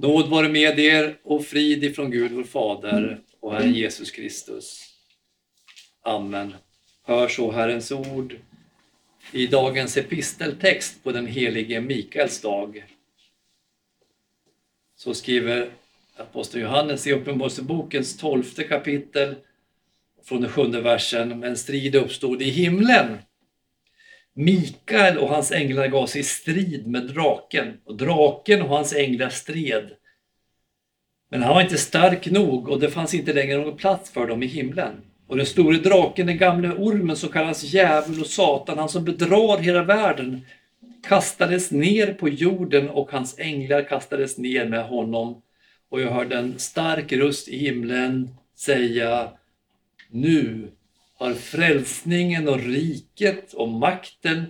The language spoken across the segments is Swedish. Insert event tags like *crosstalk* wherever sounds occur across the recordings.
Nåd vare med er och frid ifrån Gud vår Fader och Herren Jesus Kristus. Amen. Hör så Herrens ord i dagens episteltext på den helige Mikaels dag. Så skriver aposteln Johannes i Uppenbarelsebokens tolfte kapitel från den sjunde versen. Men strid uppstod i himlen Mikael och hans änglar gav sig i strid med draken och draken och hans änglar stred. Men han var inte stark nog och det fanns inte längre någon plats för dem i himlen. Och den store draken, den gamle ormen som kallas djävul och satan, han som bedrar hela världen, kastades ner på jorden och hans änglar kastades ner med honom. Och jag hörde en stark röst i himlen säga Nu har frälsningen och riket och makten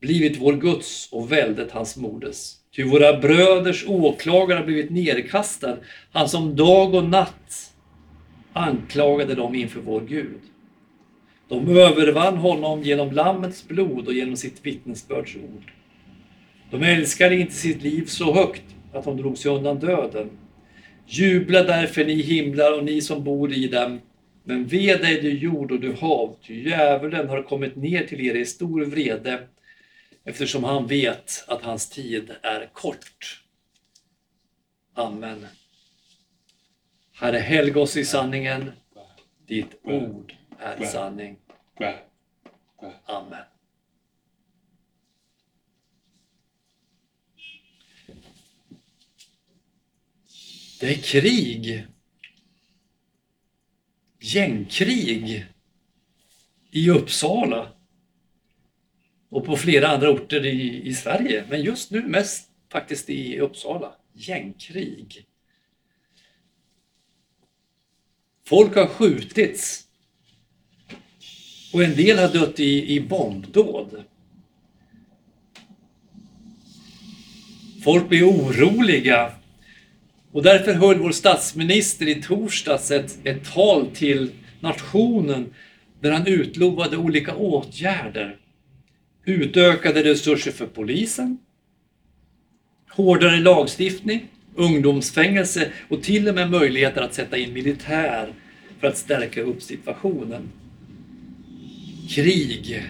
blivit vår Guds och väldet hans moders. Ty våra bröders åklagare har blivit nedkastad, han som dag och natt anklagade dem inför vår Gud. De övervann honom genom Lammets blod och genom sitt vittnesbördsord. De älskade inte sitt liv så högt att de drog sig undan döden. Jubla därför ni himlar och ni som bor i dem. Men ve dig du jord och du hav, ty djävulen har kommit ner till er i stor vrede eftersom han vet att hans tid är kort. Amen. Herre, helg oss i sanningen. Ditt ord är sanning. Amen. Det är krig gängkrig i Uppsala och på flera andra orter i, i Sverige. Men just nu mest faktiskt i Uppsala. Gängkrig. Folk har skjutits och en del har dött i, i bombdåd. Folk blir oroliga och därför höll vår statsminister i torsdags ett, ett tal till nationen där han utlovade olika åtgärder. Utökade resurser för polisen, hårdare lagstiftning, ungdomsfängelse och till och med möjligheter att sätta in militär för att stärka upp situationen. Krig.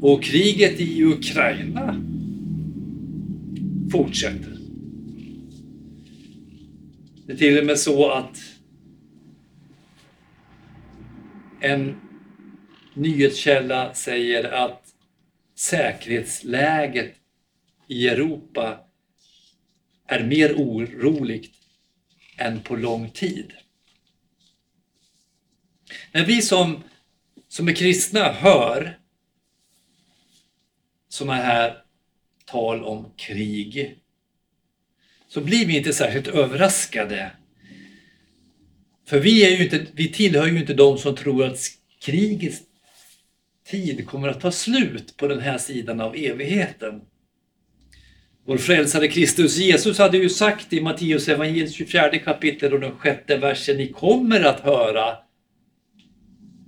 Och kriget i Ukraina fortsätter. Det är till och med så att en nyhetskälla säger att säkerhetsläget i Europa är mer oroligt än på lång tid. När vi som, som är kristna hör sådana här tal om krig så blir vi inte särskilt överraskade. För vi, är ju inte, vi tillhör ju inte de som tror att krigets tid kommer att ta slut på den här sidan av evigheten. Vår frälsare Kristus Jesus hade ju sagt i Matteus evangeliet 24 kapitel och den sjätte versen, ni kommer att höra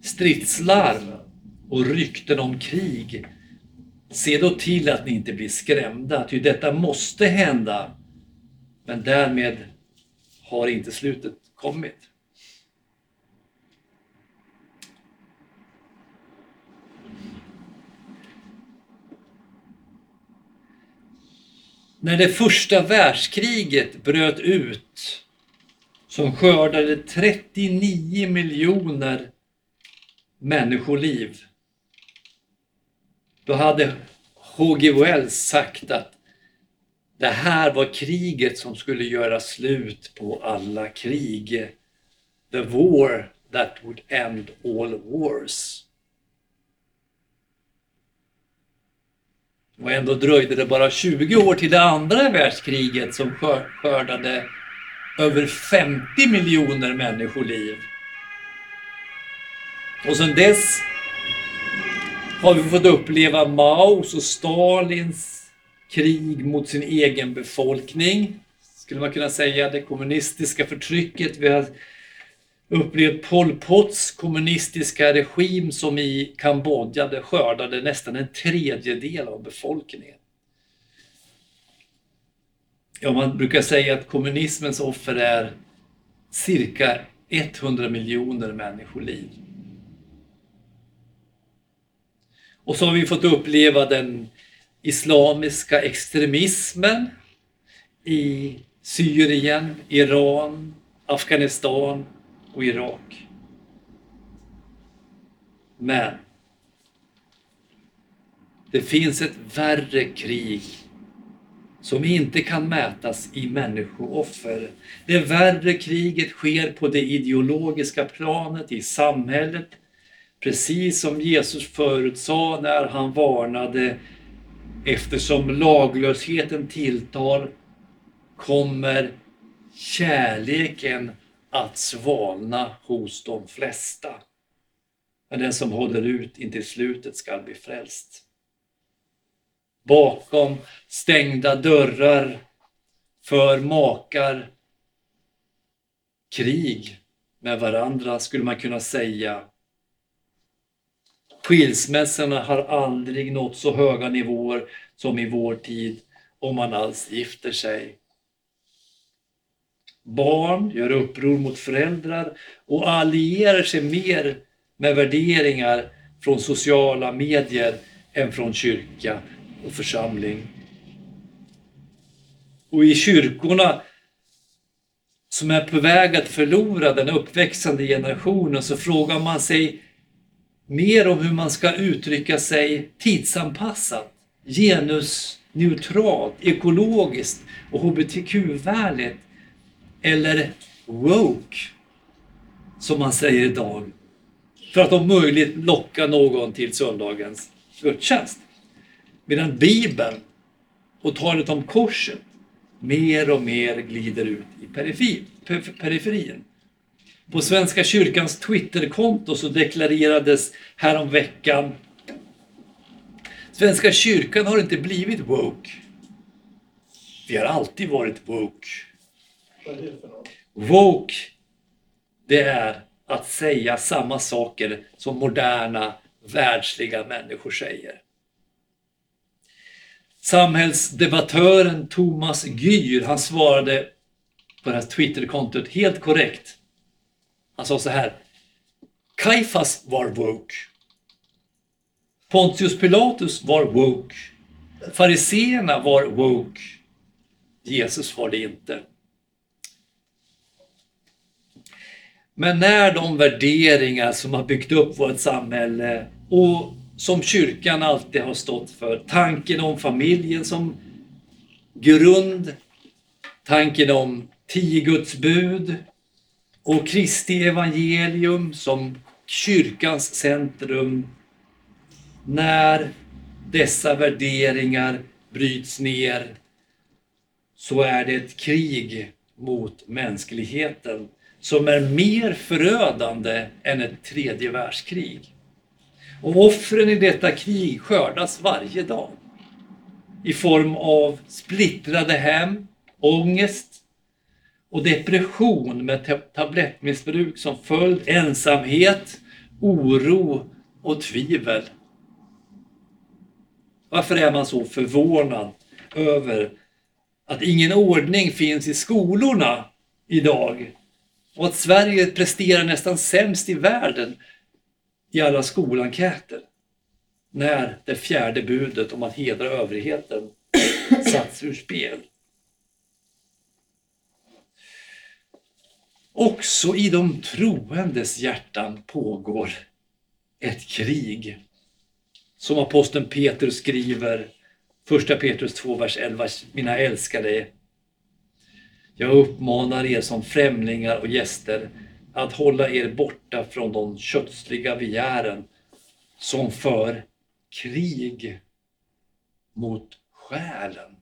stridslarm och rykten om krig. Se då till att ni inte blir skrämda, ty detta måste hända. Men därmed har inte slutet kommit. När det första världskriget bröt ut som skördade 39 miljoner människoliv. Då hade H.G. Wells sagt att det här var kriget som skulle göra slut på alla krig. The war that would end all wars. Och ändå dröjde det bara 20 år till det andra världskriget som skördade över 50 miljoner människoliv. Och sedan dess har vi fått uppleva Maos och Stalins krig mot sin egen befolkning. Skulle man kunna säga det kommunistiska förtrycket. Vi har upplevt Pol Pots kommunistiska regim som i Kambodja det skördade nästan en tredjedel av befolkningen. Ja, man brukar säga att kommunismens offer är cirka 100 miljoner människoliv. Och så har vi fått uppleva den islamiska extremismen i Syrien, Iran, Afghanistan och Irak. Men det finns ett värre krig som inte kan mätas i människooffer. Det värre kriget sker på det ideologiska planet i samhället, precis som Jesus förutsade när han varnade eftersom laglösheten tilltar kommer kärleken att svalna hos de flesta. Men den som håller ut intill slutet skall bli frälst bakom stängda dörrar för makar krig med varandra skulle man kunna säga. Skilsmässorna har aldrig nått så höga nivåer som i vår tid om man alls gifter sig. Barn gör uppror mot föräldrar och allierar sig mer med värderingar från sociala medier än från kyrka och församling. Och i kyrkorna som är på väg att förlora den uppväxande generationen så frågar man sig mer om hur man ska uttrycka sig tidsanpassat, genusneutralt, ekologiskt och hbtq-vänligt. Eller woke, som man säger idag. För att om möjligt locka någon till söndagens gudstjänst. Medan Bibeln och talet om korset mer och mer glider ut i periferin. På Svenska kyrkans Twitterkonto så deklarerades häromveckan Svenska kyrkan har inte blivit woke. Vi har alltid varit woke. Woke, det är att säga samma saker som moderna världsliga människor säger. Samhällsdebattören Thomas Gyr, han svarade på det här Twitterkontot helt korrekt. Han sa så här. Kaifas var woke. Pontius Pilatus var woke. Fariseerna var woke. Jesus var det inte. Men när de värderingar som har byggt upp vårt samhälle och som kyrkan alltid har stått för. Tanken om familjen som grund, tanken om tio Guds bud och Kristi evangelium som kyrkans centrum. När dessa värderingar bryts ner så är det ett krig mot mänskligheten som är mer förödande än ett tredje världskrig. Och offren i detta krig skördas varje dag. I form av splittrade hem, ångest och depression med tablettmissbruk som följd, ensamhet, oro och tvivel. Varför är man så förvånad över att ingen ordning finns i skolorna idag och att Sverige presterar nästan sämst i världen i alla skolenkäter när det fjärde budet om att hedra överheten *clears throat* satts ur spel. Också i de troendes hjärtan pågår ett krig. Som aposteln Petrus skriver, 1 Petrus 2, vers 11, mina älskade. Jag uppmanar er som främlingar och gäster att hålla er borta från de kötsliga begären som för krig mot själen.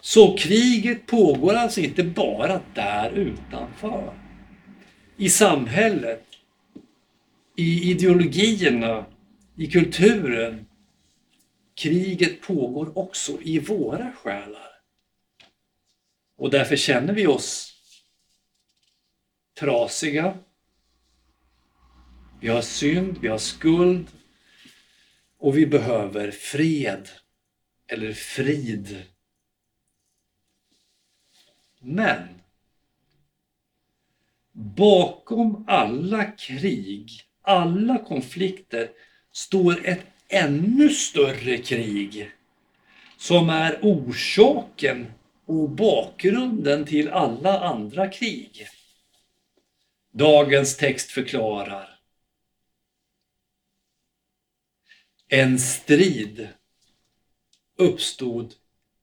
Så kriget pågår alltså inte bara där utanför. I samhället, i ideologierna, i kulturen. Kriget pågår också i våra själar. Och därför känner vi oss trasiga. Vi har synd, vi har skuld och vi behöver fred eller frid men bakom alla krig, alla konflikter står ett ännu större krig som är orsaken och bakgrunden till alla andra krig. Dagens text förklarar. En strid uppstod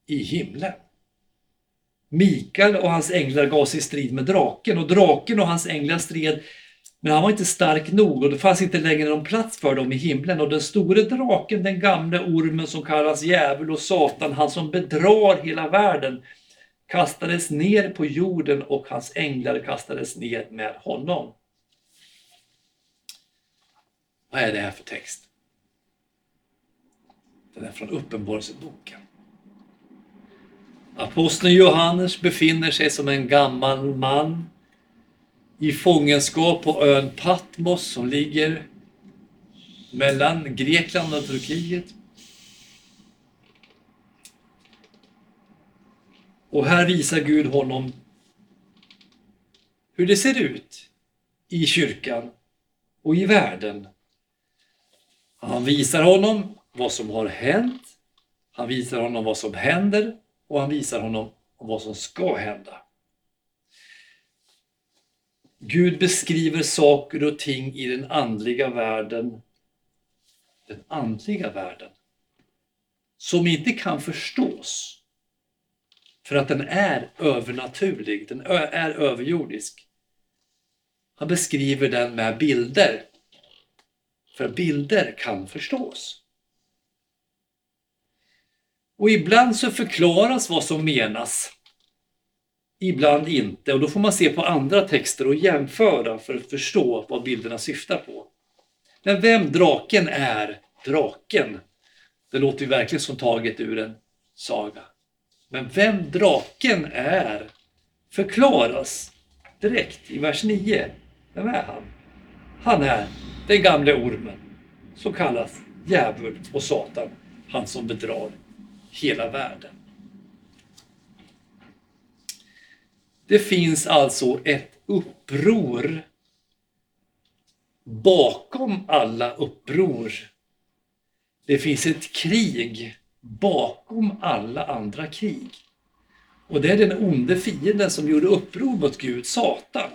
i himlen. Mikael och hans änglar gav sig i strid med draken och draken och hans änglar stred men han var inte stark nog och det fanns inte längre någon plats för dem i himlen och den store draken, den gamle ormen som kallas djävul och satan, han som bedrar hela världen, kastades ner på jorden och hans änglar kastades ner med honom. Vad är det här för text? Den är från Uppenbarelseboken. Aposteln Johannes befinner sig som en gammal man i fångenskap på ön Patmos som ligger mellan Grekland och Turkiet. Och här visar Gud honom hur det ser ut i kyrkan och i världen. Han visar honom vad som har hänt. Han visar honom vad som händer och han visar honom vad som ska hända. Gud beskriver saker och ting i den andliga världen, den andliga världen, som inte kan förstås för att den är övernaturlig, den är överjordisk. Han beskriver den med bilder, för bilder kan förstås. Och ibland så förklaras vad som menas. Ibland inte och då får man se på andra texter och jämföra för att förstå vad bilderna syftar på. Men vem draken är, draken, det låter ju verkligen som taget ur en saga. Men vem draken är förklaras direkt i vers 9. Vem är han? Han är den gamle ormen som kallas djävul och Satan, han som bedrar hela världen. Det finns alltså ett uppror bakom alla uppror. Det finns ett krig bakom alla andra krig. Och det är den onde fienden som gjorde uppror mot Gud, Satan.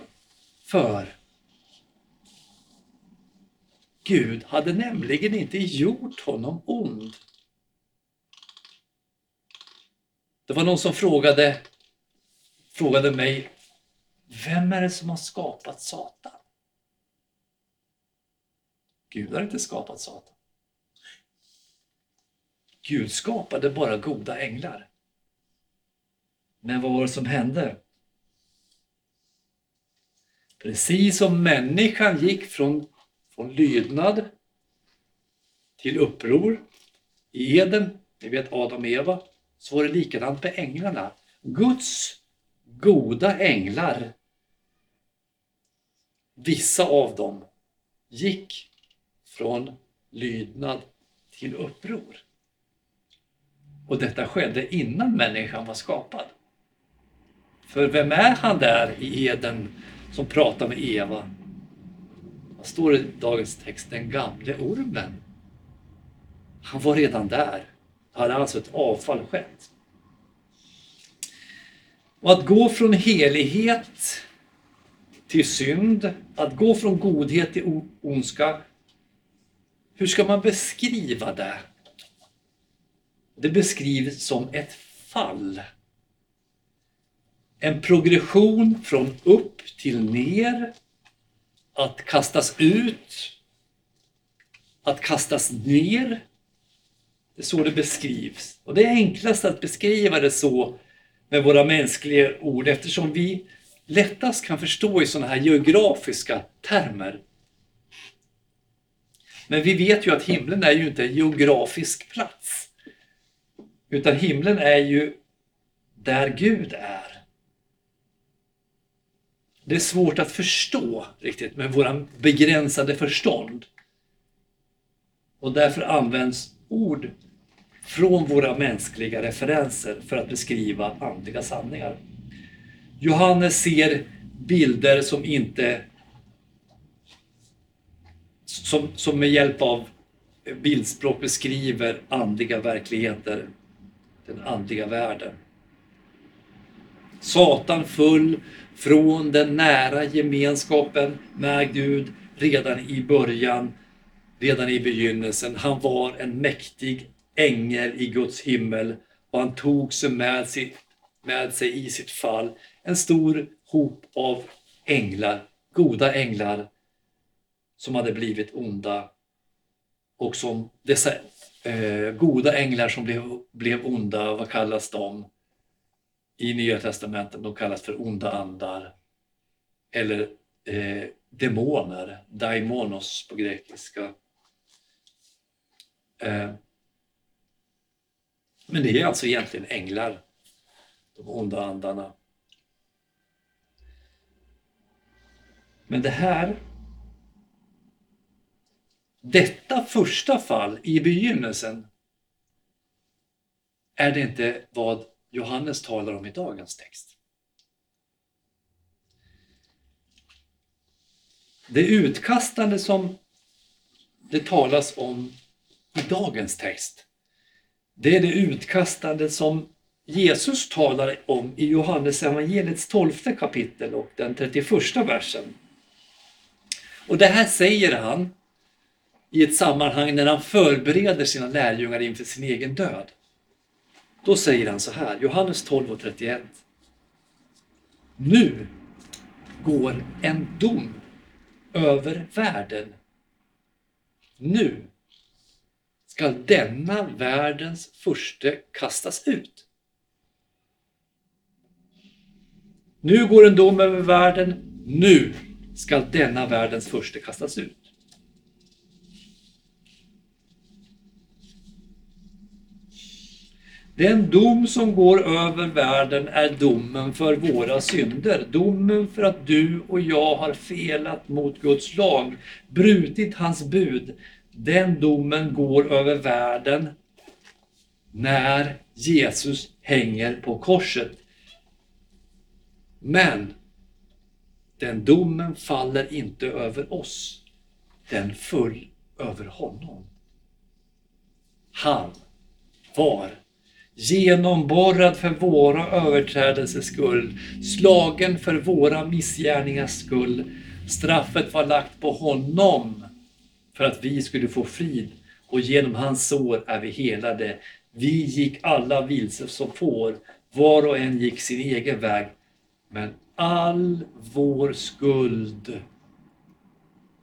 För Gud hade nämligen inte gjort honom ond. Det var någon som frågade, frågade mig, vem är det som har skapat Satan? Gud har inte skapat Satan. Gud skapade bara goda änglar. Men vad var det som hände? Precis som människan gick från, från lydnad till uppror i Eden, ni vet Adam och Eva, så var det likadant med änglarna. Guds goda änglar, vissa av dem, gick från lydnad till uppror. Och detta skedde innan människan var skapad. För vem är han där i Eden som pratar med Eva? Vad står det i dagens text? Den gamle ormen. Han var redan där. Hade alltså ett avfall skett. Och att gå från helighet till synd, att gå från godhet till ondska. Hur ska man beskriva det? Det beskrivs som ett fall. En progression från upp till ner. Att kastas ut. Att kastas ner. Det är så det beskrivs. Och det är enklast att beskriva det så med våra mänskliga ord eftersom vi lättast kan förstå i sådana här geografiska termer. Men vi vet ju att himlen är ju inte en geografisk plats. Utan himlen är ju där Gud är. Det är svårt att förstå riktigt med våra begränsade förstånd. Och därför används ord från våra mänskliga referenser för att beskriva andliga sanningar. Johannes ser bilder som inte som, som med hjälp av bildspråk beskriver andliga verkligheter, den andliga världen. Satan föll från den nära gemenskapen med Gud redan i början, redan i begynnelsen. Han var en mäktig ängel i Guds himmel och han tog sig med, sitt, med sig i sitt fall en stor hop av änglar, goda änglar som hade blivit onda och som dessa eh, goda änglar som blev, blev onda, vad kallas de? I Nya Testamentet, de kallas för onda andar. Eller eh, demoner, daimonos på grekiska. Eh, men det är alltså egentligen änglar, de onda andarna. Men det här detta första fall i begynnelsen är det inte vad Johannes talar om i dagens text. Det utkastande som det talas om i dagens text, det är det utkastande som Jesus talar om i Johannes evangeliets 12 kapitel och den 31 versen. Och det här säger han i ett sammanhang när han förbereder sina lärjungar inför sin egen död. Då säger han så här, Johannes 12 och 31. Nu går en dom över världen. Nu ska denna världens furste kastas ut. Nu går en dom över världen. Nu ska denna världens furste kastas ut. Den dom som går över världen är domen för våra synder. Domen för att du och jag har felat mot Guds lag, brutit hans bud. Den domen går över världen när Jesus hänger på korset. Men den domen faller inte över oss. Den föll över honom. Han var genomborrad för våra överträdelses skull, slagen för våra missgärningars skull. Straffet var lagt på honom för att vi skulle få frid och genom hans sår är vi helade. Vi gick alla vilse som får, var och en gick sin egen väg. Men all vår skuld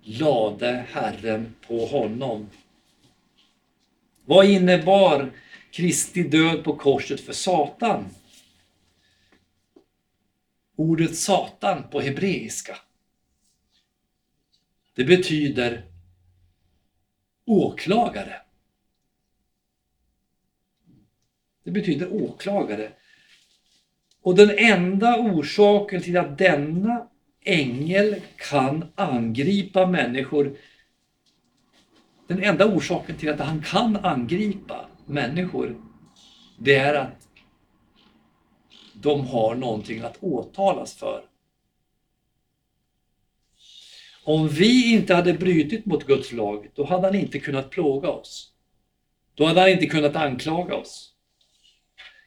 lade Herren på honom. Vad innebar Kristi död på korset för Satan. Ordet Satan på hebreiska. Det betyder åklagare. Det betyder åklagare. Och den enda orsaken till att denna ängel kan angripa människor den enda orsaken till att han kan angripa människor, det är att de har någonting att åtalas för. Om vi inte hade brutit mot Guds lag, då hade han inte kunnat plåga oss. Då hade han inte kunnat anklaga oss.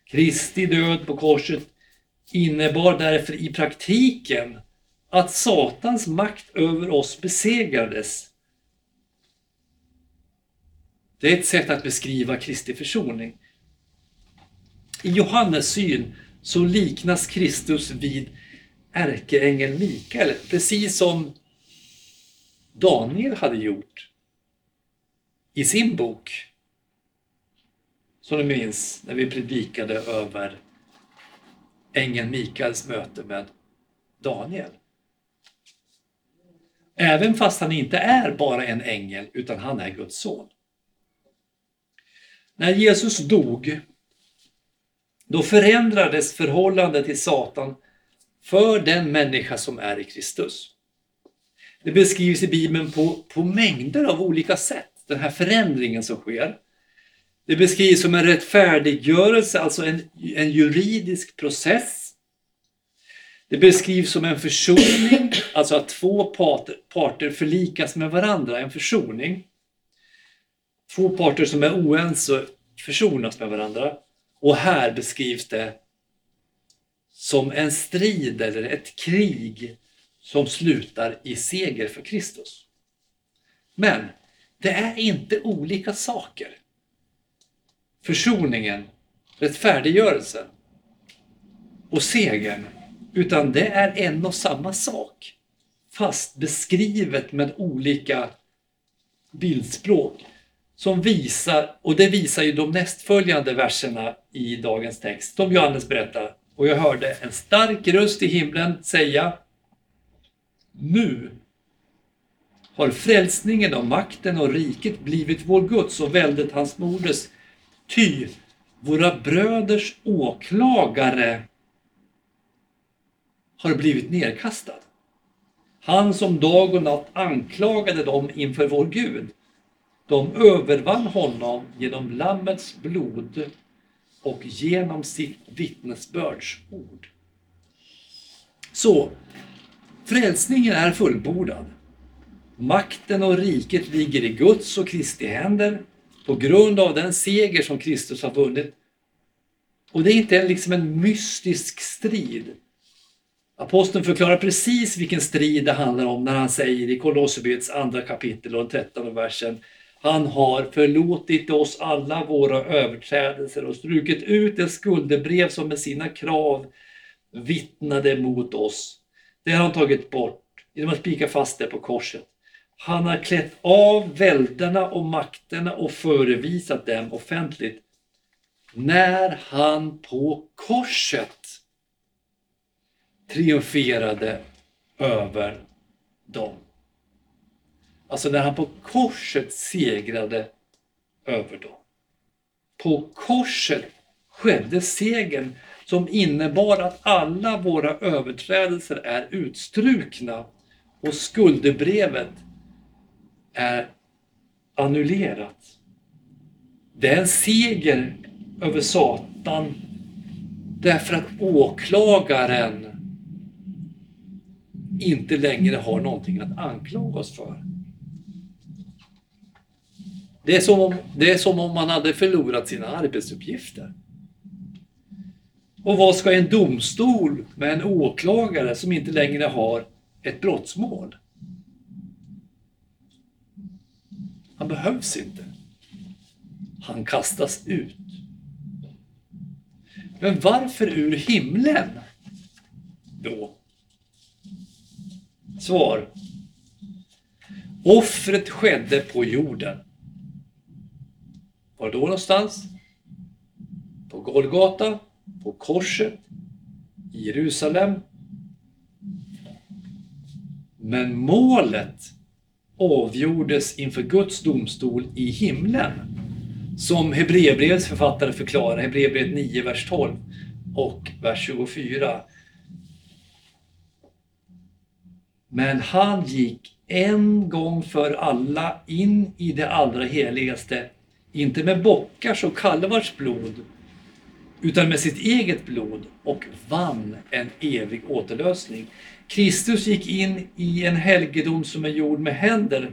Kristi död på korset innebar därför i praktiken att Satans makt över oss besegrades det är ett sätt att beskriva Kristi försoning. I Johannes syn så liknas Kristus vid ärkeängeln Mikael, precis som Daniel hade gjort i sin bok. Som du minns när vi predikade över ängeln Mikaels möte med Daniel. Även fast han inte är bara en ängel utan han är Guds son. När Jesus dog, då förändrades förhållandet till Satan för den människa som är i Kristus. Det beskrivs i Bibeln på, på mängder av olika sätt, den här förändringen som sker. Det beskrivs som en rättfärdiggörelse, alltså en, en juridisk process. Det beskrivs som en försoning, alltså att två parter, parter förlikas med varandra, en försoning. Två parter som är oense försonas med varandra. Och här beskrivs det som en strid eller ett krig som slutar i seger för Kristus. Men det är inte olika saker. Försoningen, rättfärdiggörelsen och segern, utan det är en och samma sak. Fast beskrivet med olika bildspråk som visar, och det visar ju de nästföljande verserna i dagens text, som Johannes berättar. Och jag hörde en stark röst i himlen säga nu har frälsningen och makten och riket blivit vår Guds och väldet hans moders. Ty våra bröders åklagare har blivit nedkastad. Han som dag och natt anklagade dem inför vår Gud. De övervann honom genom Lammets blod och genom sitt vittnesbörds ord. Så, frälsningen är fullbordad. Makten och riket ligger i Guds och Kristi händer på grund av den seger som Kristus har vunnit. Och det är inte liksom en mystisk strid. Aposteln förklarar precis vilken strid det handlar om när han säger i Kolosserbrevets andra kapitel och 13 versen han har förlåtit oss alla våra överträdelser och strukit ut det skuldebrev som med sina krav vittnade mot oss. Det har han tagit bort genom att spika fast det på korset. Han har klätt av välderna och makterna och förevisat dem offentligt när han på korset triumferade över dem. Alltså när han på korset segrade över dem. På korset skedde segern som innebar att alla våra överträdelser är utstrukna och skuldebrevet är annullerat. Det är en seger över Satan därför att åklagaren inte längre har någonting att anklaga oss för. Det är, som om, det är som om man hade förlorat sina arbetsuppgifter. Och vad ska en domstol med en åklagare som inte längre har ett brottsmål? Han behövs inte. Han kastas ut. Men varför ur himlen? Då? Svar. Offret skedde på jorden. Var då någonstans? På Golgata, på korset, i Jerusalem. Men målet avgjordes inför Guds domstol i himlen. Som Hebreerbrevets författare förklarar, Hebreerbrevet 9, vers 12 och vers 24. Men han gick en gång för alla in i det allra heligaste inte med bockars och kalvars blod, utan med sitt eget blod och vann en evig återlösning. Kristus gick in i en helgedom som är gjord med händer.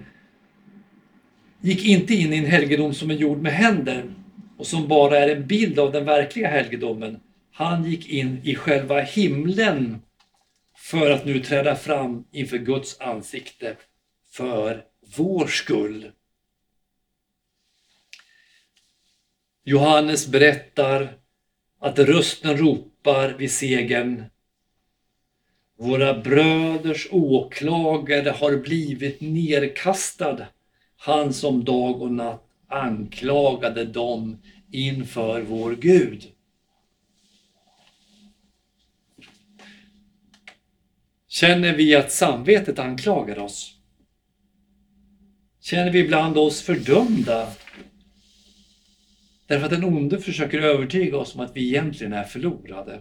Gick inte in i en helgedom som är gjord med händer och som bara är en bild av den verkliga helgedomen. Han gick in i själva himlen för att nu träda fram inför Guds ansikte för vår skull. Johannes berättar att rösten ropar vid segern. Våra bröders åklagare har blivit nerkastad. Han som dag och natt anklagade dem inför vår Gud. Känner vi att samvetet anklagar oss? Känner vi ibland oss fördömda Därför att den onde försöker övertyga oss om att vi egentligen är förlorade.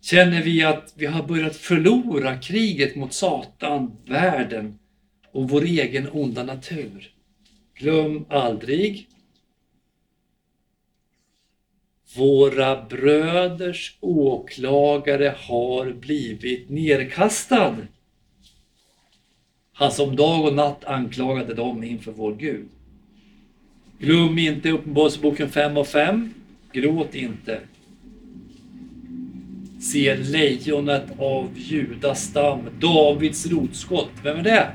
Känner vi att vi har börjat förlora kriget mot Satan, världen och vår egen onda natur? Glöm aldrig Våra bröders åklagare har blivit nerkastad. Han som dag och natt anklagade dem inför vår Gud. Glöm inte Uppenbarelseboken 5 och 5. Gråt inte. Se lejonet av Judas stam, Davids rotskott. Vem är det?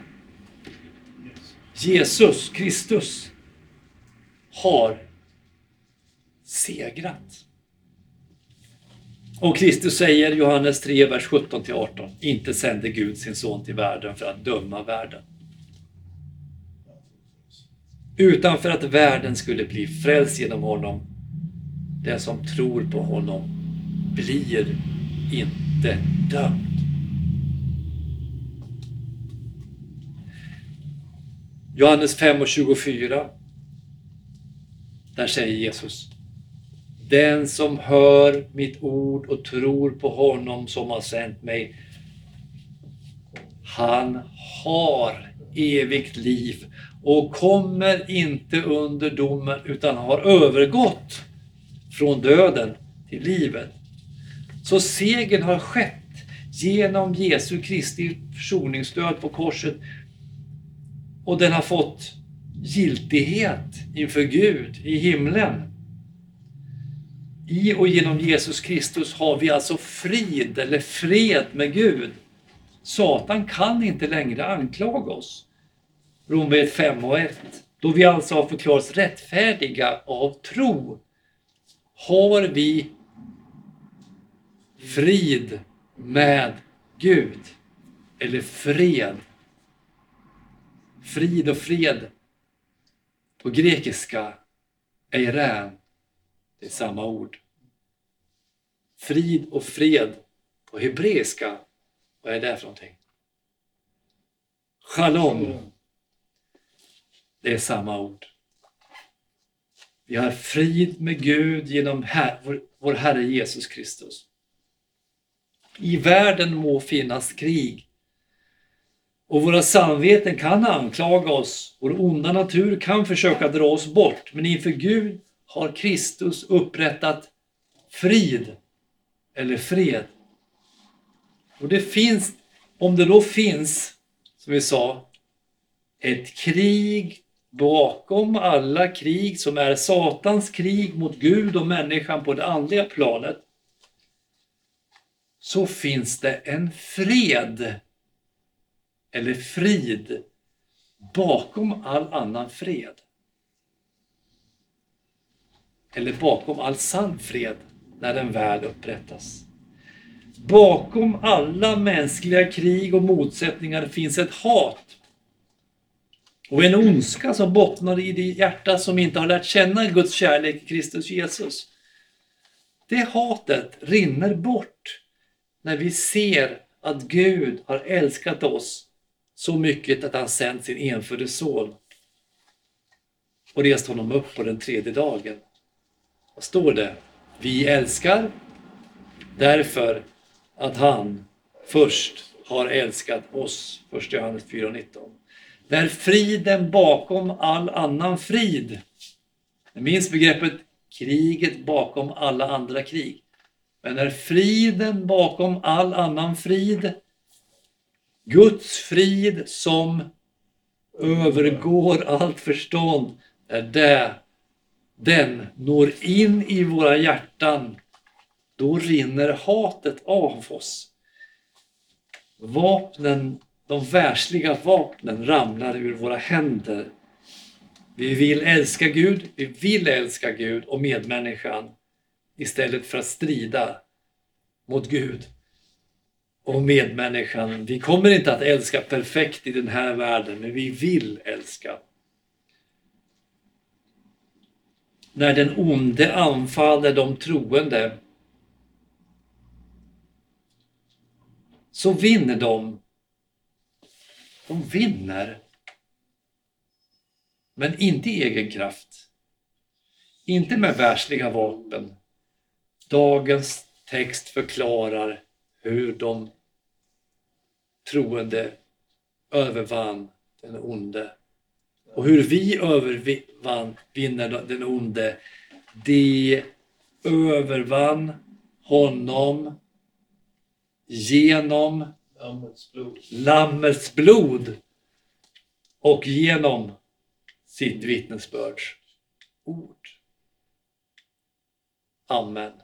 Jesus Kristus har segrat. Och Kristus säger Johannes 3, vers 17-18. Inte sände Gud sin son till världen för att döma världen. Utan för att världen skulle bli frälst genom honom. Den som tror på honom blir inte dömd. Johannes 5 och 24. Där säger Jesus Den som hör mitt ord och tror på honom som har sänt mig han har evigt liv och kommer inte under domen utan har övergått från döden till livet. Så segern har skett genom Jesu Kristi försoningsdöd på korset och den har fått giltighet inför Gud i himlen. I och genom Jesus Kristus har vi alltså frid eller fred med Gud. Satan kan inte längre anklaga oss. Romarbrevet 5 och 1. Då vi alltså har förklarats rättfärdiga av tro har vi frid med Gud. Eller fred. Frid och fred på grekiska eirän, det är samma ord. Frid och fred på hebreiska, vad är det för någonting? Shalom. Det är samma ord. Vi har frid med Gud genom her vår, vår Herre Jesus Kristus. I världen må finnas krig. Och våra samveten kan anklaga oss. Vår onda natur kan försöka dra oss bort. Men inför Gud har Kristus upprättat frid. Eller fred. Och det finns, om det då finns, som vi sa, ett krig bakom alla krig som är Satans krig mot Gud och människan på det andliga planet så finns det en fred eller frid bakom all annan fred. Eller bakom all sann fred när den väl upprättas. Bakom alla mänskliga krig och motsättningar finns ett hat och en ondska som bottnar i det hjärta som inte har lärt känna Guds kärlek i Kristus Jesus. Det hatet rinner bort när vi ser att Gud har älskat oss så mycket att han sänt sin enfödde son och rest honom upp på den tredje dagen. Vad står det? Vi älskar därför att han först har älskat oss. 1 Johannes 4.19. Där friden bakom all annan frid. Ni minns begreppet kriget bakom alla andra krig. Men när friden bakom all annan frid, Guds frid som övergår allt förstånd, är det den når in i våra hjärtan, då rinner hatet av oss. Vapnen de världsliga vapnen ramlar ur våra händer. Vi vill älska Gud, vi vill älska Gud och medmänniskan istället för att strida mot Gud och medmänniskan. Vi kommer inte att älska perfekt i den här världen, men vi vill älska. När den onde anfaller de troende så vinner de de vinner. Men inte i egen kraft. Inte med världsliga vapen. Dagens text förklarar hur de troende övervann den onde. Och hur vi övervann, vinner den onde, det övervann honom genom Lammets blod. Lammets blod och genom sitt vittnesbörds ord. Amen.